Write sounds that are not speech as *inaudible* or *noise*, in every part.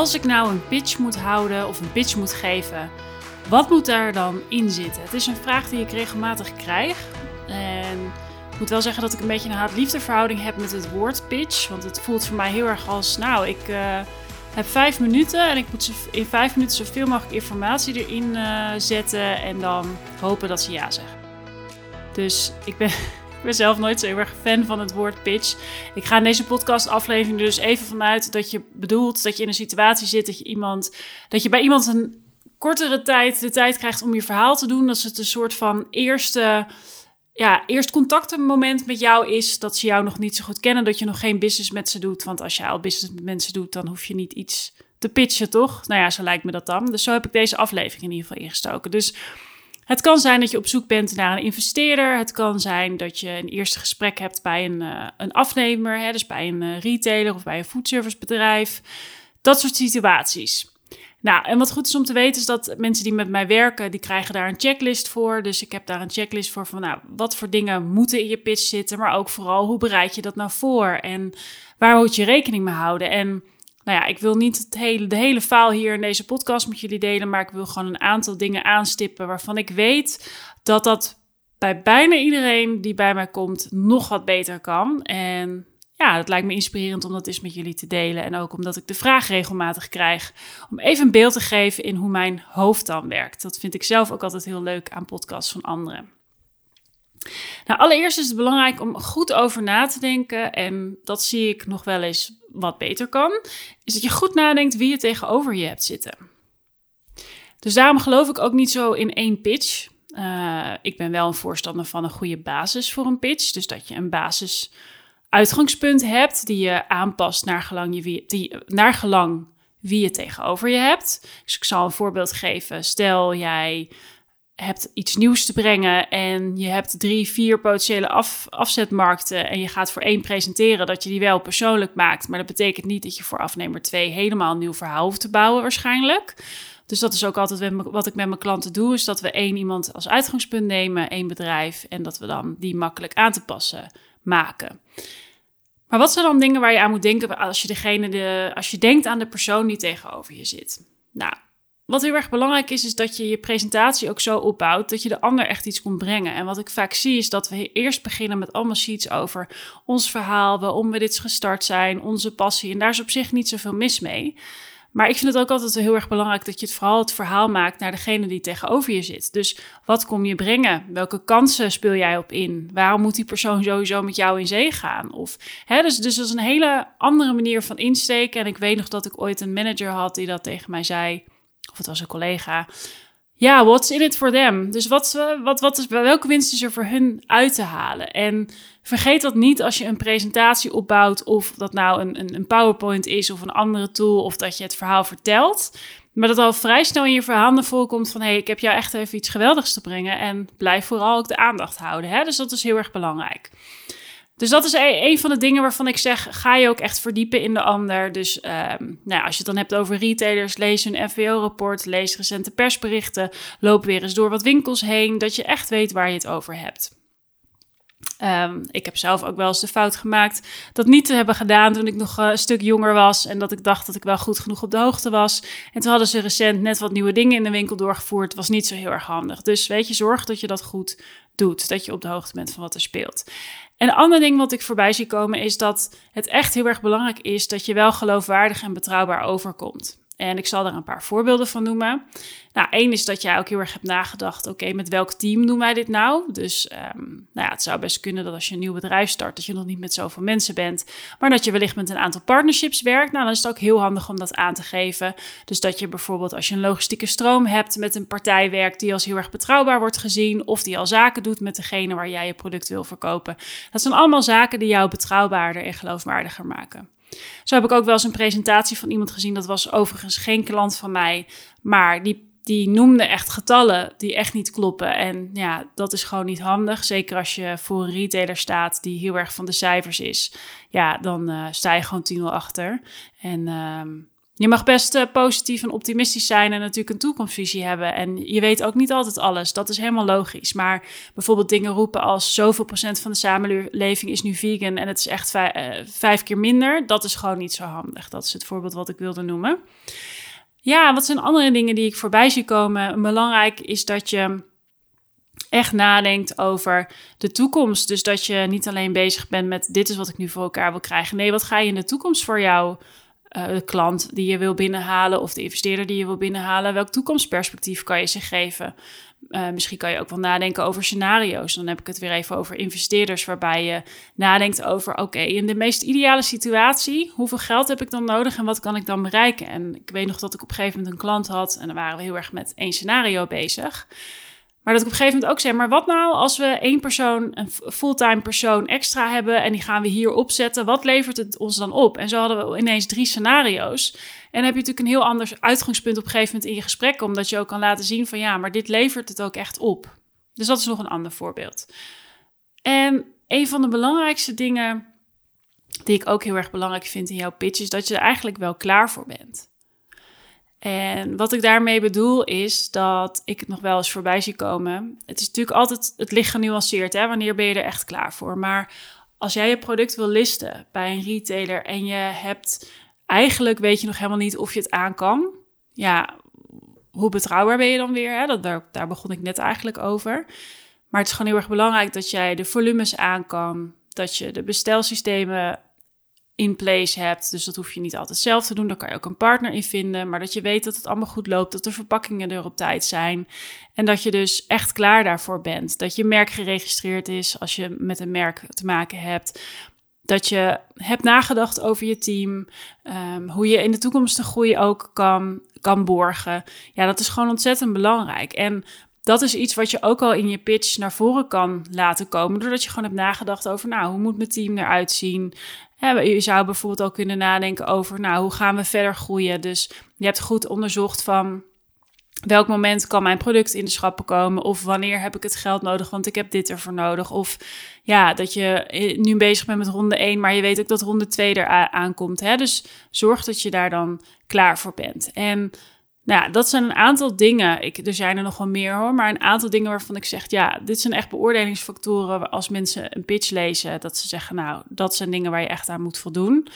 als ik nou een pitch moet houden of een pitch moet geven, wat moet daar dan in zitten? Het is een vraag die ik regelmatig krijg. En ik moet wel zeggen dat ik een beetje een haat-liefde verhouding heb met het woord pitch. Want het voelt voor mij heel erg als, nou, ik uh, heb vijf minuten en ik moet in vijf minuten zoveel mogelijk informatie erin uh, zetten en dan hopen dat ze ja zeggen. Dus ik ben, ik ben zelf nooit zo heel erg fan van het woord pitch. Ik ga in deze podcast aflevering dus even vanuit dat je bedoelt dat je in een situatie zit dat je iemand, dat je bij iemand een kortere tijd de tijd krijgt om je verhaal te doen. Dat het een soort van eerste, ja, eerst contactmoment met jou is. Dat ze jou nog niet zo goed kennen, dat je nog geen business met ze doet. Want als je al business met mensen doet, dan hoef je niet iets te pitchen, toch? Nou ja, zo lijkt me dat dan. Dus zo heb ik deze aflevering in ieder geval ingestoken. Dus het kan zijn dat je op zoek bent naar een investeerder. Het kan zijn dat je een eerste gesprek hebt bij een, uh, een afnemer, hè, dus bij een uh, retailer of bij een foodservicebedrijf. Dat soort situaties. Nou, en wat goed is om te weten is dat mensen die met mij werken, die krijgen daar een checklist voor. Dus ik heb daar een checklist voor van, nou, wat voor dingen moeten in je pitch zitten, maar ook vooral hoe bereid je dat nou voor en waar moet je rekening mee houden. En nou ja, ik wil niet het hele, de hele faal hier in deze podcast met jullie delen, maar ik wil gewoon een aantal dingen aanstippen waarvan ik weet dat dat bij bijna iedereen die bij mij komt nog wat beter kan. En ja, het lijkt me inspirerend om dat eens met jullie te delen. En ook omdat ik de vraag regelmatig krijg om even een beeld te geven in hoe mijn hoofd dan werkt. Dat vind ik zelf ook altijd heel leuk aan podcasts van anderen. Nou, allereerst is het belangrijk om goed over na te denken. En dat zie ik nog wel eens wat beter kan. Is dat je goed nadenkt wie je tegenover je hebt zitten. Dus daarom geloof ik ook niet zo in één pitch. Uh, ik ben wel een voorstander van een goede basis voor een pitch. Dus dat je een basis uitgangspunt hebt die je aanpast naar gelang, je wie, die, naar gelang wie je tegenover je hebt. Dus ik zal een voorbeeld geven. Stel jij hebt iets nieuws te brengen en je hebt drie, vier potentiële af, afzetmarkten en je gaat voor één presenteren, dat je die wel persoonlijk maakt. Maar dat betekent niet dat je voor afnemer twee helemaal een nieuw verhaal hoeft te bouwen waarschijnlijk. Dus dat is ook altijd wat ik met mijn klanten doe, is dat we één iemand als uitgangspunt nemen, één bedrijf, en dat we dan die makkelijk aan te passen maken. Maar wat zijn dan dingen waar je aan moet denken als je, degene de, als je denkt aan de persoon die tegenover je zit? Nou, wat heel erg belangrijk is, is dat je je presentatie ook zo opbouwt dat je de ander echt iets komt brengen. En wat ik vaak zie, is dat we eerst beginnen met allemaal sheets over ons verhaal, waarom we dit gestart zijn, onze passie. En daar is op zich niet zoveel mis mee. Maar ik vind het ook altijd heel erg belangrijk dat je het vooral het verhaal maakt naar degene die tegenover je zit. Dus wat kom je brengen? Welke kansen speel jij op in? Waarom moet die persoon sowieso met jou in zee gaan? Of, hè, dus, dus dat is een hele andere manier van insteken. En ik weet nog dat ik ooit een manager had die dat tegen mij zei, of het was een collega. Ja, what's in it for them? Dus wat, wat, wat is, welke winst is er voor hun uit te halen? En vergeet dat niet als je een presentatie opbouwt, of dat nou een, een, een PowerPoint is of een andere tool, of dat je het verhaal vertelt. Maar dat al vrij snel in je verhalen voorkomt van... hé, hey, ik heb jou echt even iets geweldigs te brengen... en blijf vooral ook de aandacht houden. Hè? Dus dat is heel erg belangrijk. Dus dat is e-, een van de dingen waarvan ik zeg, ga je ook echt verdiepen in de ander. Dus um, nou ja, als je het dan hebt over retailers, lees een FWO-rapport, lees recente persberichten, loop weer eens door wat winkels heen, dat je echt weet waar je het over hebt. Um, ik heb zelf ook wel eens de fout gemaakt dat niet te hebben gedaan toen ik nog uh, een stuk jonger was. En dat ik dacht dat ik wel goed genoeg op de hoogte was. En toen hadden ze recent net wat nieuwe dingen in de winkel doorgevoerd. Was niet zo heel erg handig. Dus weet je, zorg dat je dat goed doet. Dat je op de hoogte bent van wat er speelt. En een ander ding wat ik voorbij zie komen is dat het echt heel erg belangrijk is dat je wel geloofwaardig en betrouwbaar overkomt. En ik zal er een paar voorbeelden van noemen. Nou, één is dat jij ook heel erg hebt nagedacht: oké, met welk team doen wij dit nou? Dus um, nou ja, het zou best kunnen dat als je een nieuw bedrijf start, dat je nog niet met zoveel mensen bent, maar dat je wellicht met een aantal partnerships werkt. Nou, dan is het ook heel handig om dat aan te geven. Dus dat je bijvoorbeeld als je een logistieke stroom hebt met een partij werkt die als heel erg betrouwbaar wordt gezien, of die al zaken doet met degene waar jij je product wil verkopen. Dat zijn allemaal zaken die jou betrouwbaarder en geloofwaardiger maken. Zo heb ik ook wel eens een presentatie van iemand gezien. Dat was overigens geen klant van mij. Maar die, die noemde echt getallen die echt niet kloppen. En ja, dat is gewoon niet handig. Zeker als je voor een retailer staat die heel erg van de cijfers is. Ja, dan uh, sta je gewoon 10 achter. En uh, je mag best uh, positief en optimistisch zijn en natuurlijk een toekomstvisie hebben. En je weet ook niet altijd alles. Dat is helemaal logisch. Maar bijvoorbeeld dingen roepen als zoveel procent van de samenleving is nu vegan en het is echt vijf, vijf keer minder. Dat is gewoon niet zo handig. Dat is het voorbeeld wat ik wilde noemen. Ja, wat zijn andere dingen die ik voorbij zie komen? Belangrijk is dat je echt nadenkt over de toekomst. Dus dat je niet alleen bezig bent met dit is wat ik nu voor elkaar wil krijgen. Nee, wat ga je in de toekomst voor jou, uh, de klant die je wil binnenhalen of de investeerder die je wil binnenhalen, welk toekomstperspectief kan je ze geven? Uh, misschien kan je ook wel nadenken over scenario's. Dan heb ik het weer even over investeerders, waarbij je nadenkt over: oké, in de meest ideale situatie, hoeveel geld heb ik dan nodig en wat kan ik dan bereiken? En ik weet nog dat ik op een gegeven moment een klant had en dan waren we heel erg met één scenario bezig. Maar dat ik op een gegeven moment ook zei: maar wat nou als we één persoon, een fulltime persoon extra hebben en die gaan we hier opzetten? Wat levert het ons dan op? En zo hadden we ineens drie scenario's. En dan heb je natuurlijk een heel ander uitgangspunt op een gegeven moment in je gesprek, omdat je ook kan laten zien van ja, maar dit levert het ook echt op. Dus dat is nog een ander voorbeeld. En een van de belangrijkste dingen die ik ook heel erg belangrijk vind in jouw pitch is dat je er eigenlijk wel klaar voor bent. En wat ik daarmee bedoel is dat ik het nog wel eens voorbij zie komen. Het is natuurlijk altijd, het licht genuanceerd, hè? wanneer ben je er echt klaar voor? Maar als jij je product wil listen bij een retailer en je hebt eigenlijk weet je nog helemaal niet of je het aan kan. Ja, hoe betrouwbaar ben je dan weer? Hè? Dat, daar, daar begon ik net eigenlijk over. Maar het is gewoon heel erg belangrijk dat jij de volumes aan kan. Dat je de bestelsystemen in place hebt. Dus dat hoef je niet altijd zelf te doen. Daar kan je ook een partner in vinden. Maar dat je weet dat het allemaal goed loopt. Dat de verpakkingen er op tijd zijn. En dat je dus echt klaar daarvoor bent. Dat je merk geregistreerd is als je met een merk te maken hebt. Dat je hebt nagedacht over je team. Um, hoe je in de toekomst de groei ook kan, kan borgen. Ja, dat is gewoon ontzettend belangrijk. En dat is iets wat je ook al in je pitch naar voren kan laten komen. Doordat je gewoon hebt nagedacht over, nou, hoe moet mijn team eruit zien? Je zou bijvoorbeeld ook kunnen nadenken over, nou, hoe gaan we verder groeien? Dus je hebt goed onderzocht van welk moment kan mijn product in de schappen komen? Of wanneer heb ik het geld nodig, want ik heb dit ervoor nodig? Of ja, dat je nu bezig bent met ronde 1, maar je weet ook dat ronde 2 er aankomt. Hè? Dus zorg dat je daar dan klaar voor bent. En nou ja, dat zijn een aantal dingen. Ik, er zijn er nog wel meer hoor, maar een aantal dingen waarvan ik zeg: ja, dit zijn echt beoordelingsfactoren. Als mensen een pitch lezen, dat ze zeggen: nou, dat zijn dingen waar je echt aan moet voldoen.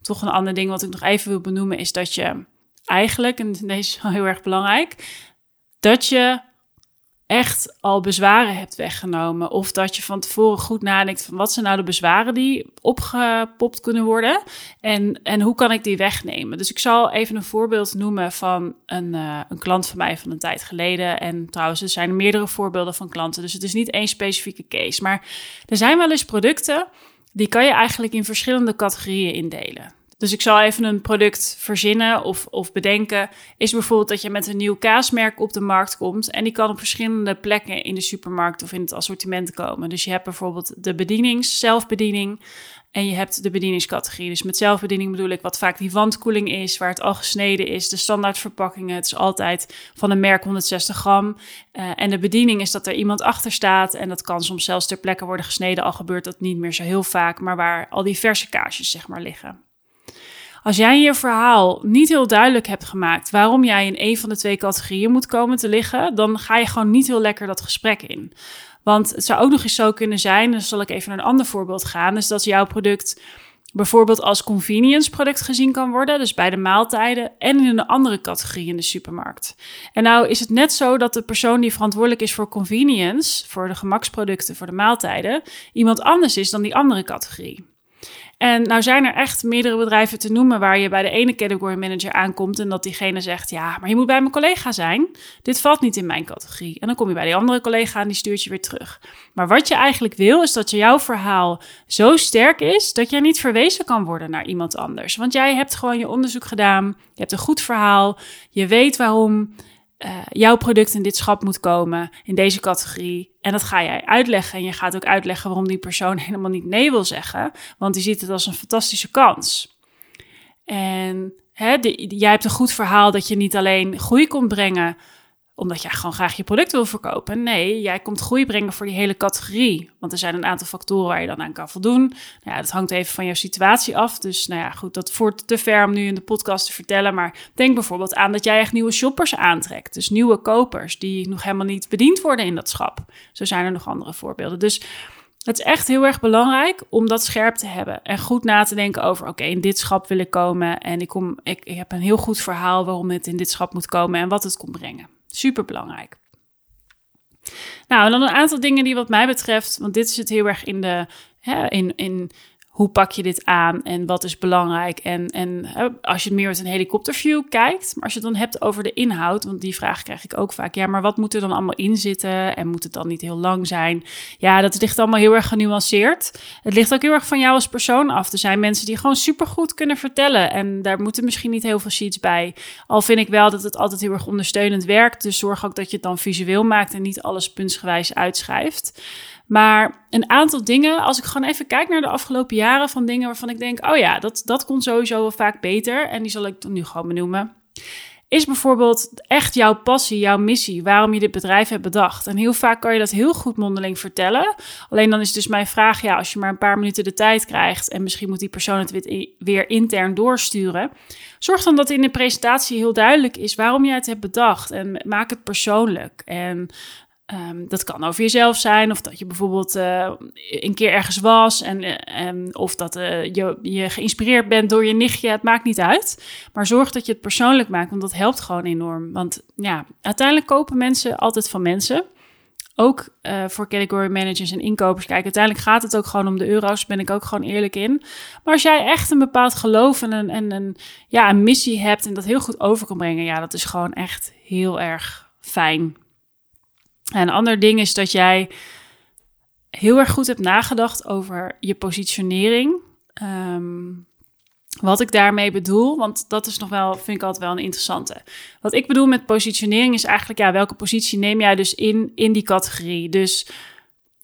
Toch een ander ding wat ik nog even wil benoemen is dat je eigenlijk, en *laughs* deze is wel heel erg belangrijk, dat je echt al bezwaren hebt weggenomen. Of dat je van tevoren goed nadenkt van wat zijn nou de bezwaren die opgepopt kunnen worden. En, en hoe kan ik die wegnemen? Dus ik zal even een voorbeeld noemen van een, uh, een klant van mij van een tijd geleden. En trouwens, er zijn meerdere voorbeelden van klanten. Dus het is niet één specifieke case. Maar er zijn wel eens producten. Die kan je eigenlijk in verschillende categorieën indelen. Dus ik zal even een product verzinnen of, of bedenken. Is bijvoorbeeld dat je met een nieuw kaasmerk op de markt komt. En die kan op verschillende plekken in de supermarkt of in het assortiment komen. Dus je hebt bijvoorbeeld de bedienings, zelfbediening. En je hebt de bedieningscategorie. Dus met zelfbediening bedoel ik wat vaak die wandkoeling is, waar het al gesneden is. De standaardverpakkingen, het is altijd van een merk 160 gram. Uh, en de bediening is dat er iemand achter staat. En dat kan soms zelfs ter plekke worden gesneden. Al gebeurt dat niet meer zo heel vaak, maar waar al die verse kaasjes zeg maar liggen. Als jij je verhaal niet heel duidelijk hebt gemaakt waarom jij in een van de twee categorieën moet komen te liggen, dan ga je gewoon niet heel lekker dat gesprek in. Want het zou ook nog eens zo kunnen zijn, dus zal ik even naar een ander voorbeeld gaan, is dat jouw product bijvoorbeeld als convenience product gezien kan worden, dus bij de maaltijden en in een andere categorie in de supermarkt. En nou is het net zo dat de persoon die verantwoordelijk is voor convenience, voor de gemaksproducten, voor de maaltijden, iemand anders is dan die andere categorie. En nou zijn er echt meerdere bedrijven te noemen waar je bij de ene category manager aankomt en dat diegene zegt: Ja, maar je moet bij mijn collega zijn. Dit valt niet in mijn categorie. En dan kom je bij die andere collega en die stuurt je weer terug. Maar wat je eigenlijk wil, is dat jouw verhaal zo sterk is dat jij niet verwezen kan worden naar iemand anders. Want jij hebt gewoon je onderzoek gedaan, je hebt een goed verhaal, je weet waarom uh, jouw product in dit schap moet komen, in deze categorie. En dat ga jij uitleggen. En je gaat ook uitleggen waarom die persoon *laughs* helemaal niet nee wil zeggen, want die ziet het als een fantastische kans. En hè, jij hebt een goed verhaal dat je niet alleen groei komt brengen omdat jij gewoon graag je product wil verkopen. Nee, jij komt groei brengen voor die hele categorie. Want er zijn een aantal factoren waar je dan aan kan voldoen. Nou ja, dat hangt even van jouw situatie af. Dus nou ja, goed, dat voert te ver om nu in de podcast te vertellen. Maar denk bijvoorbeeld aan dat jij echt nieuwe shoppers aantrekt. Dus nieuwe kopers die nog helemaal niet bediend worden in dat schap. Zo zijn er nog andere voorbeelden. Dus het is echt heel erg belangrijk om dat scherp te hebben. En goed na te denken over: oké, in dit schap wil ik komen. En ik, kom, ik, ik heb een heel goed verhaal waarom het in dit schap moet komen en wat het komt brengen. Super belangrijk. Nou, en dan een aantal dingen die wat mij betreft, want dit het heel erg in de, hè, in, in hoe pak je dit aan en wat is belangrijk? En, en als je meer met een helikopterview kijkt, maar als je het dan hebt over de inhoud, want die vraag krijg ik ook vaak. Ja, maar wat moet er dan allemaal in zitten? En moet het dan niet heel lang zijn? Ja, dat ligt allemaal heel erg genuanceerd. Het ligt ook heel erg van jou als persoon af. Er zijn mensen die gewoon supergoed kunnen vertellen en daar moeten misschien niet heel veel sheets bij. Al vind ik wel dat het altijd heel erg ondersteunend werkt. Dus zorg ook dat je het dan visueel maakt en niet alles puntsgewijs uitschrijft. Maar een aantal dingen, als ik gewoon even kijk naar de afgelopen jaren van dingen waarvan ik denk, oh ja, dat, dat kon sowieso wel vaak beter. En die zal ik nu gewoon benoemen. Is bijvoorbeeld echt jouw passie, jouw missie, waarom je dit bedrijf hebt bedacht. En heel vaak kan je dat heel goed mondeling vertellen. Alleen dan is dus mijn vraag, ja, als je maar een paar minuten de tijd krijgt en misschien moet die persoon het weer intern doorsturen. Zorg dan dat in de presentatie heel duidelijk is waarom jij het hebt bedacht en maak het persoonlijk. En Um, dat kan over jezelf zijn, of dat je bijvoorbeeld uh, een keer ergens was, en, eh, of dat uh, je, je geïnspireerd bent door je nichtje. Het maakt niet uit. Maar zorg dat je het persoonlijk maakt, want dat helpt gewoon enorm. Want ja, uiteindelijk kopen mensen altijd van mensen. Ook voor category managers en inkopers. Kijk, uiteindelijk gaat het ook gewoon om de euro's. Ben ik ook gewoon eerlijk in. Maar als jij echt een bepaald geloof en een, en een, ja, een missie hebt en dat heel goed over kan brengen, ja, dat is gewoon echt heel erg fijn. En een ander ding is dat jij heel erg goed hebt nagedacht over je positionering. Ehm, wat ik daarmee bedoel, want dat is nog wel, vind ik altijd wel een interessante. Wat ik bedoel met positionering is eigenlijk, ja, welke positie neem jij dus in, in die categorie? Dus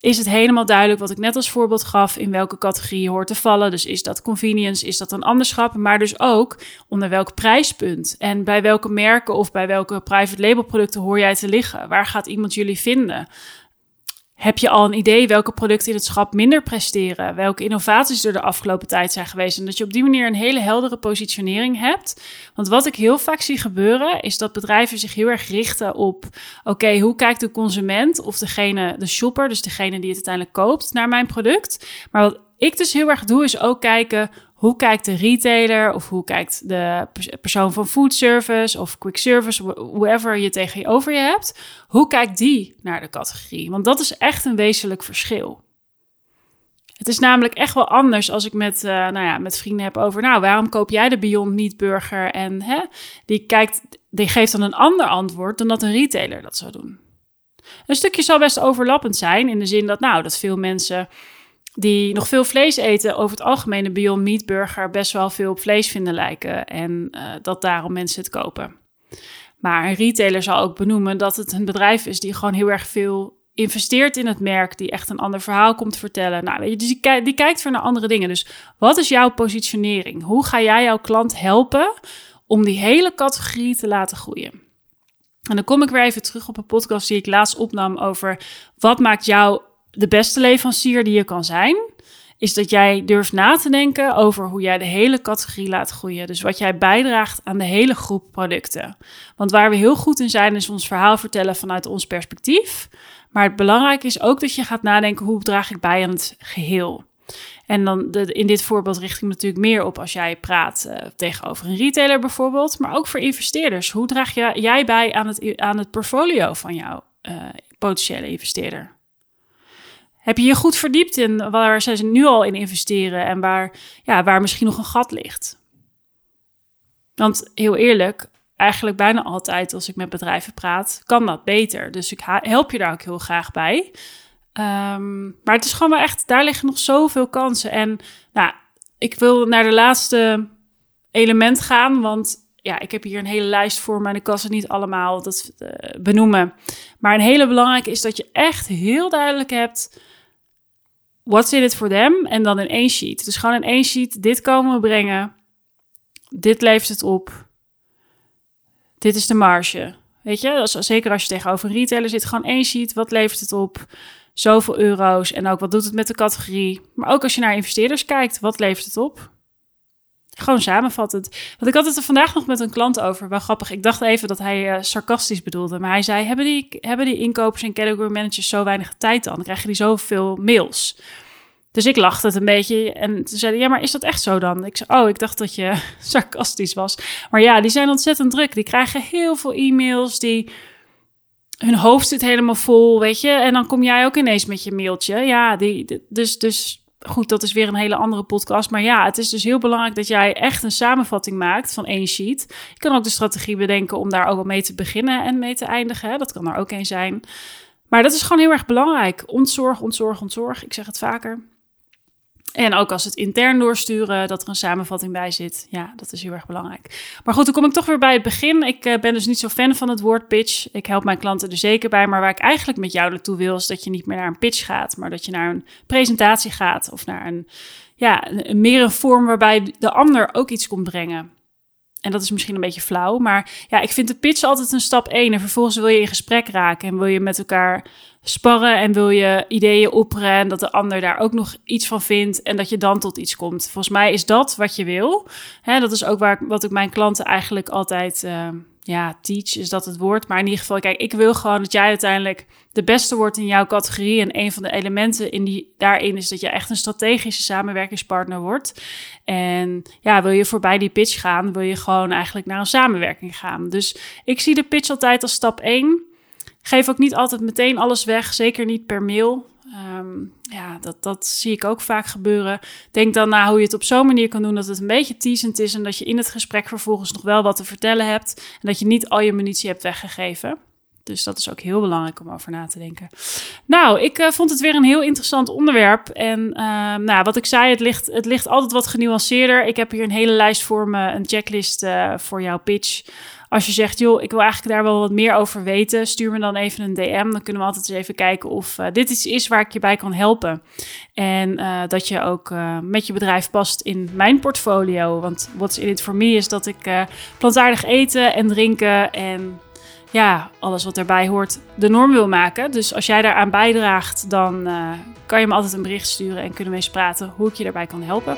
is het helemaal duidelijk wat ik net als voorbeeld gaf in welke categorie je hoort te vallen. Dus is dat convenience, is dat een anderschap, maar dus ook onder welk prijspunt en bij welke merken of bij welke private label producten hoor jij te liggen? Waar gaat iemand jullie vinden? Heb je al een idee welke producten in het schap minder presteren? Welke innovaties er de afgelopen tijd zijn geweest? En dat je op die manier een hele heldere positionering hebt. Want wat ik heel vaak zie gebeuren, is dat bedrijven zich heel erg richten op: oké, hoe kijkt de consument of degene, de shopper, dus degene die het uiteindelijk koopt, naar mijn product? Maar wat ik dus heel erg doe, is ook kijken hoe kijkt de retailer of hoe kijkt de persoon van food service of quick service, whoever je tegen je over je hebt, hoe kijkt die naar de categorie? Want dat is echt een wezenlijk verschil. Het is namelijk echt wel anders als ik met, uh, nou ja, met vrienden heb over, nou, waarom koop jij de Beyond Meat Burger? En hè, die, kijkt, die geeft dan een ander antwoord dan dat een retailer dat zou doen. Een stukje zal best overlappend zijn in de zin dat, nou, dat veel mensen die nog veel vlees eten, over het algemeen de Beyond Meat Burger best wel veel op vlees vinden lijken. En uh, dat daarom mensen het kopen. Maar een retailer zal ook benoemen dat het een bedrijf is die gewoon heel erg veel investeert in het merk, die echt een ander verhaal komt vertellen. Nou, weet je, dus die, die kijkt voor naar andere dingen. Dus wat is jouw positionering? Hoe ga jij jouw klant helpen om die hele categorie te laten groeien? En dan kom ik weer even terug op een podcast die ik laatst opnam over wat maakt jou de beste leverancier die je kan zijn, is dat jij durft na te denken over hoe jij de hele categorie laat groeien. Dus wat jij bijdraagt aan de hele groep producten. Want waar we heel goed in zijn, is ons verhaal vertellen vanuit ons perspectief. Maar het belangrijke is ook dat je gaat nadenken: hoe draag ik bij aan het geheel? En dan in dit voorbeeld richt ik natuurlijk meer op als jij praat uh, tegenover een retailer bijvoorbeeld, maar ook voor investeerders. Hoe draag jij bij aan het, aan het portfolio van jouw uh, potentiële investeerder? Heb je je goed verdiept in waar ze nu al in investeren en waar, ja, waar misschien nog een gat ligt? Want heel eerlijk, eigenlijk bijna altijd als ik met bedrijven praat, kan dat beter. Dus ik help je daar ook heel graag bij. Um, maar het is gewoon wel echt, daar liggen nog zoveel kansen. En nou, ik wil naar de laatste element gaan, want ja, ik heb hier een hele lijst voor en ik kan ze niet allemaal dat, uh, benoemen. Maar een hele belangrijke is dat je echt heel duidelijk hebt what's in it for them en dan in één sheet. Dus gewoon in één sheet, dit komen we brengen, dit levert het op, dit is de marge. Weet je, zeker als je tegenover een retailer zit, gewoon één sheet. Wat levert het op? Zoveel euro's. En ook wat doet het met de categorie? Maar ook als je naar investeerders kijkt, wat levert het op? Gewoon samenvattend. Want ik had het er vandaag nog met een klant over. Wel grappig. Ik dacht even dat hij uh, sarcastisch bedoelde. Maar hij zei: hebben die, hebben die inkopers en category managers zo weinig tijd dan? Dan krijgen die zoveel mails. Dus ik lachte het een beetje. En toen zei hij, ja, maar is dat echt zo dan? Ik zei, oh, ik dacht dat je *laughs* sarcastisch was. Maar ja, die zijn ontzettend druk. Die krijgen heel veel e-mails. Die, hun hoofd zit helemaal vol, weet je. En dan kom jij ook ineens met je mailtje. Ja, die, dus, dus goed, dat is weer een hele andere podcast. Maar ja, het is dus heel belangrijk dat jij echt een samenvatting maakt van één sheet. Je kan ook de strategie bedenken om daar ook al mee te beginnen en mee te eindigen. Dat kan er ook een zijn. Maar dat is gewoon heel erg belangrijk. Ontzorg, ontzorg, ontzorg. Ik zeg het vaker. En ook als het intern doorsturen, dat er een samenvatting bij zit. Ja, dat is heel erg belangrijk. Maar goed, dan kom ik toch weer bij het begin. Ik uh, ben dus niet zo fan van het woord pitch. Ik help mijn klanten er zeker bij. Maar waar ik eigenlijk met jou naartoe wil, is dat je niet meer naar een pitch gaat, maar dat je naar een presentatie gaat of naar een, ja, een, meer een vorm waarbij de ander ook iets komt brengen. En dat is misschien een beetje flauw, maar ja, ik vind de pitch altijd een stap één. En vervolgens wil je in gesprek raken en wil je met elkaar sparren en wil je ideeën opperen en dat de ander daar ook nog iets van vindt en dat je dan tot iets komt. Volgens mij is dat wat je wil. Hè, dat is ook waar, wat ik mijn klanten eigenlijk altijd uh, ja, teach, is dat het woord. Maar in ieder geval, kijk, ik wil gewoon dat jij uiteindelijk de beste wordt in jouw categorie. En een van de elementen in die, daarin is dat je echt een strategische samenwerkingspartner wordt. En ja, wil je voorbij die pitch gaan, wil je gewoon eigenlijk naar een samenwerking gaan. Dus ik zie de pitch altijd als stap 1. Geef ook niet altijd meteen alles weg, zeker niet per mail. Um, ja, dat, dat zie ik ook vaak gebeuren. Denk dan na hoe je het op zo'n manier kan doen dat het een beetje teasend is en dat je in het gesprek vervolgens nog wel wat te vertellen hebt en dat je niet al je munitie hebt weggegeven. Dus dat is ook heel belangrijk om over na te denken. Nou, ik uh, vond het weer een heel interessant onderwerp. En uh, nou, wat ik zei, het ligt, het ligt altijd wat genuanceerder. Ik heb hier een hele lijst voor me, een checklist uh, voor jouw pitch. Als je zegt, joh, ik wil eigenlijk daar wel wat meer over weten, stuur me dan even een DM. Dan kunnen we altijd eens even kijken of uh, dit iets is waar ik je bij kan helpen. En uh, dat je ook uh, met je bedrijf past in mijn portfolio. Want what's in it for me is dat ik plantaardig eten en drinken en ja, alles wat erbij hoort, de norm wil maken. Dus als jij daaraan bijdraagt, dan kan je me altijd een bericht sturen en kunnen we eens praten hoe ik je daarbij kan helpen.